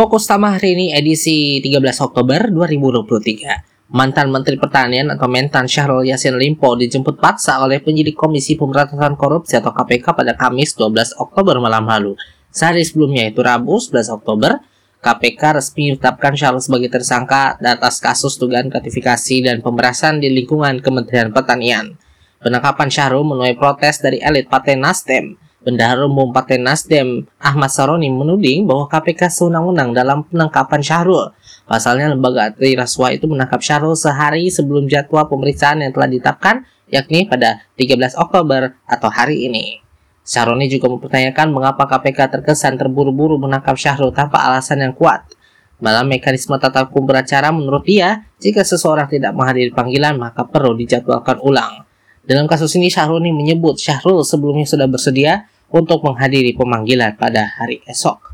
Fokus utama hari ini edisi 13 Oktober 2023. Mantan Menteri Pertanian atau Mentan Syahrul Yassin Limpo dijemput paksa oleh penyidik Komisi Pemberantasan Korupsi atau KPK pada Kamis 12 Oktober malam lalu. Sehari sebelumnya itu Rabu 11 Oktober, KPK resmi menetapkan Syahrul sebagai tersangka atas kasus dugaan gratifikasi dan pemerasan di lingkungan Kementerian Pertanian. Penangkapan Syahrul menuai protes dari elit Partai Nasdem Bendahara Umum Partai Nasdem Ahmad Saroni menuding bahwa KPK sewenang-wenang dalam penangkapan Syahrul. Pasalnya lembaga anti rasuah itu menangkap Syahrul sehari sebelum jadwal pemeriksaan yang telah ditetapkan yakni pada 13 Oktober atau hari ini. Saroni juga mempertanyakan mengapa KPK terkesan terburu-buru menangkap Syahrul tanpa alasan yang kuat. Dalam mekanisme tata hukum beracara menurut dia, jika seseorang tidak menghadiri panggilan maka perlu dijadwalkan ulang. Dalam kasus ini Syahrul menyebut Syahrul sebelumnya sudah bersedia untuk menghadiri pemanggilan pada hari esok.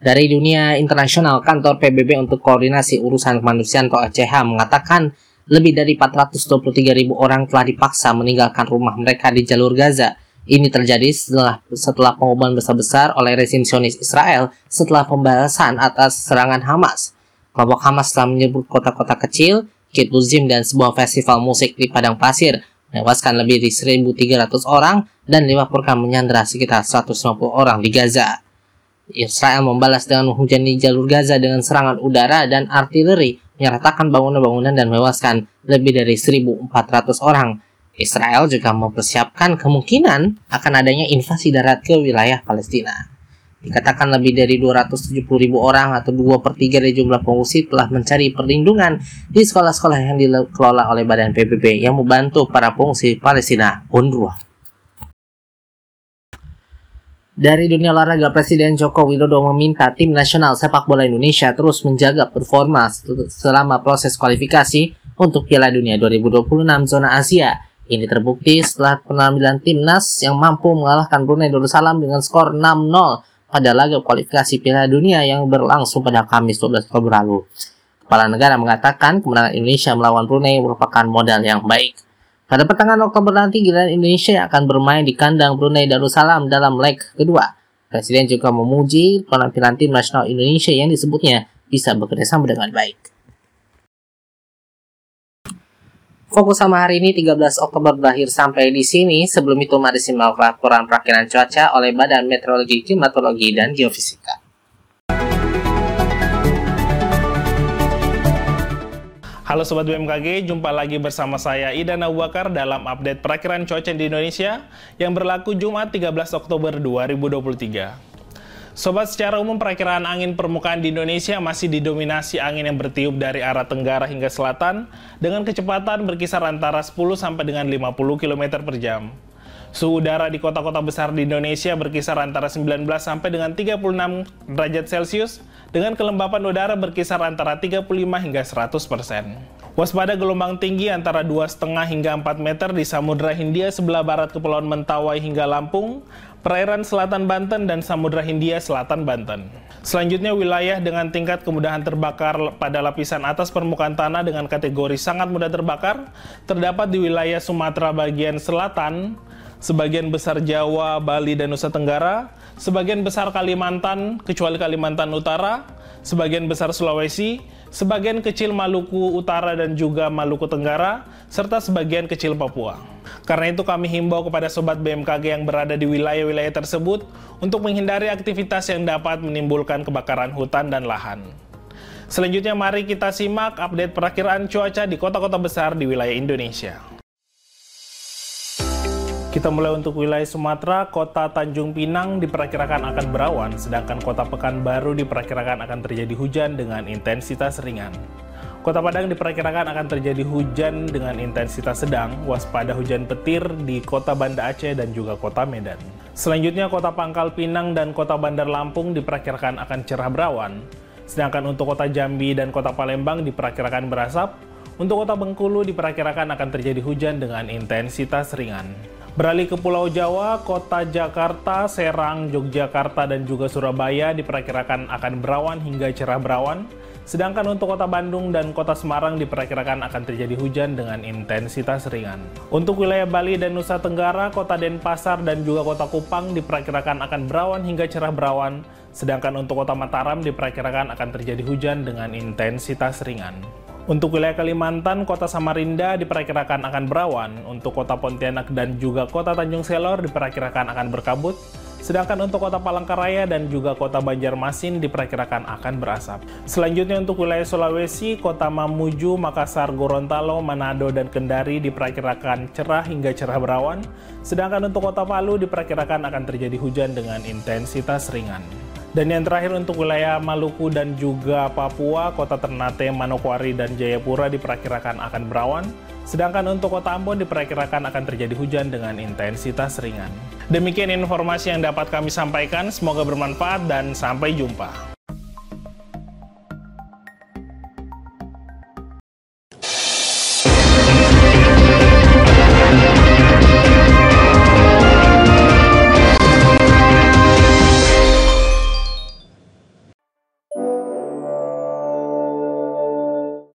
Dari dunia internasional, kantor PBB untuk koordinasi urusan kemanusiaan atau ACH mengatakan lebih dari 423 ribu orang telah dipaksa meninggalkan rumah mereka di jalur Gaza. Ini terjadi setelah setelah pengumuman besar-besar oleh rezim Sionis Israel setelah pembalasan atas serangan Hamas. Kelompok Hamas telah menyebut kota-kota kecil Kit Buzim dan sebuah festival musik di Padang Pasir menewaskan lebih dari 1.300 orang dan dilaporkan menyandera sekitar 150 orang di Gaza. Israel membalas dengan menghujani jalur Gaza dengan serangan udara dan artileri, menyertakan bangunan-bangunan dan menewaskan lebih dari 1.400 orang. Israel juga mempersiapkan kemungkinan akan adanya invasi darat ke wilayah Palestina. Dikatakan lebih dari 270 ribu orang atau 2 per 3 dari jumlah pengungsi telah mencari perlindungan di sekolah-sekolah yang dikelola oleh Badan PBB yang membantu para pengungsi Palestina UNRWA. Dari dunia olahraga, Presiden Joko Widodo meminta tim nasional sepak bola Indonesia terus menjaga performa selama proses kualifikasi untuk Piala Dunia 2026 zona Asia. Ini terbukti setelah penampilan timnas yang mampu mengalahkan Brunei Darussalam dengan skor 6-0 pada laga kualifikasi Piala Dunia yang berlangsung pada Kamis 12 Oktober lalu. Kepala negara mengatakan kemenangan Indonesia melawan Brunei merupakan modal yang baik. Pada pertengahan Oktober nanti, giliran Indonesia akan bermain di kandang Brunei Darussalam dalam leg kedua. Presiden juga memuji penampilan tim nasional Indonesia yang disebutnya bisa bekerjasama dengan baik. Fokus sama hari ini 13 Oktober berakhir sampai di sini. Sebelum itu mari simak laporan perakiran cuaca oleh Badan Meteorologi, Klimatologi, dan Geofisika. Halo Sobat BMKG, jumpa lagi bersama saya Idan Abu Bakar dalam update perakiran cuaca di Indonesia yang berlaku Jumat 13 Oktober 2023. Sobat, secara umum perakiraan angin permukaan di Indonesia masih didominasi angin yang bertiup dari arah tenggara hingga selatan dengan kecepatan berkisar antara 10 sampai dengan 50 km per jam. Suhu udara di kota-kota besar di Indonesia berkisar antara 19 sampai dengan 36 derajat Celcius dengan kelembapan udara berkisar antara 35 hingga 100 persen. Waspada gelombang tinggi antara 2,5 hingga 4 meter di Samudra Hindia sebelah barat Kepulauan Mentawai hingga Lampung, perairan selatan Banten, dan Samudra Hindia selatan Banten. Selanjutnya wilayah dengan tingkat kemudahan terbakar pada lapisan atas permukaan tanah dengan kategori sangat mudah terbakar terdapat di wilayah Sumatera bagian selatan, sebagian besar Jawa, Bali, dan Nusa Tenggara, sebagian besar Kalimantan, kecuali Kalimantan Utara, sebagian besar Sulawesi, sebagian kecil Maluku Utara dan juga Maluku Tenggara, serta sebagian kecil Papua. Karena itu kami himbau kepada sobat BMKG yang berada di wilayah-wilayah tersebut untuk menghindari aktivitas yang dapat menimbulkan kebakaran hutan dan lahan. Selanjutnya mari kita simak update perakiraan cuaca di kota-kota besar di wilayah Indonesia. Kita mulai untuk wilayah Sumatera, kota Tanjung Pinang diperkirakan akan berawan, sedangkan kota Pekanbaru diperkirakan akan terjadi hujan dengan intensitas ringan. Kota Padang diperkirakan akan terjadi hujan dengan intensitas sedang, waspada hujan petir di kota Banda Aceh dan juga kota Medan. Selanjutnya, kota Pangkal Pinang dan kota Bandar Lampung diperkirakan akan cerah berawan, sedangkan untuk kota Jambi dan kota Palembang diperkirakan berasap, untuk kota Bengkulu diperkirakan akan terjadi hujan dengan intensitas ringan. Beralih ke Pulau Jawa, kota Jakarta, Serang, Yogyakarta, dan juga Surabaya diperkirakan akan berawan hingga cerah berawan. Sedangkan untuk kota Bandung dan kota Semarang diperkirakan akan terjadi hujan dengan intensitas ringan. Untuk wilayah Bali dan Nusa Tenggara, kota Denpasar dan juga kota Kupang diperkirakan akan berawan hingga cerah berawan. Sedangkan untuk kota Mataram diperkirakan akan terjadi hujan dengan intensitas ringan. Untuk wilayah Kalimantan, kota Samarinda diperkirakan akan berawan. Untuk kota Pontianak dan juga kota Tanjung Selor diperkirakan akan berkabut. Sedangkan untuk kota Palangkaraya dan juga kota Banjarmasin diperkirakan akan berasap. Selanjutnya untuk wilayah Sulawesi, kota Mamuju, Makassar, Gorontalo, Manado, dan Kendari diperkirakan cerah hingga cerah berawan. Sedangkan untuk kota Palu diperkirakan akan terjadi hujan dengan intensitas ringan. Dan yang terakhir untuk wilayah Maluku dan juga Papua, kota Ternate, Manokwari, dan Jayapura diperkirakan akan berawan. Sedangkan untuk kota Ambon diperkirakan akan terjadi hujan dengan intensitas ringan. Demikian informasi yang dapat kami sampaikan, semoga bermanfaat dan sampai jumpa.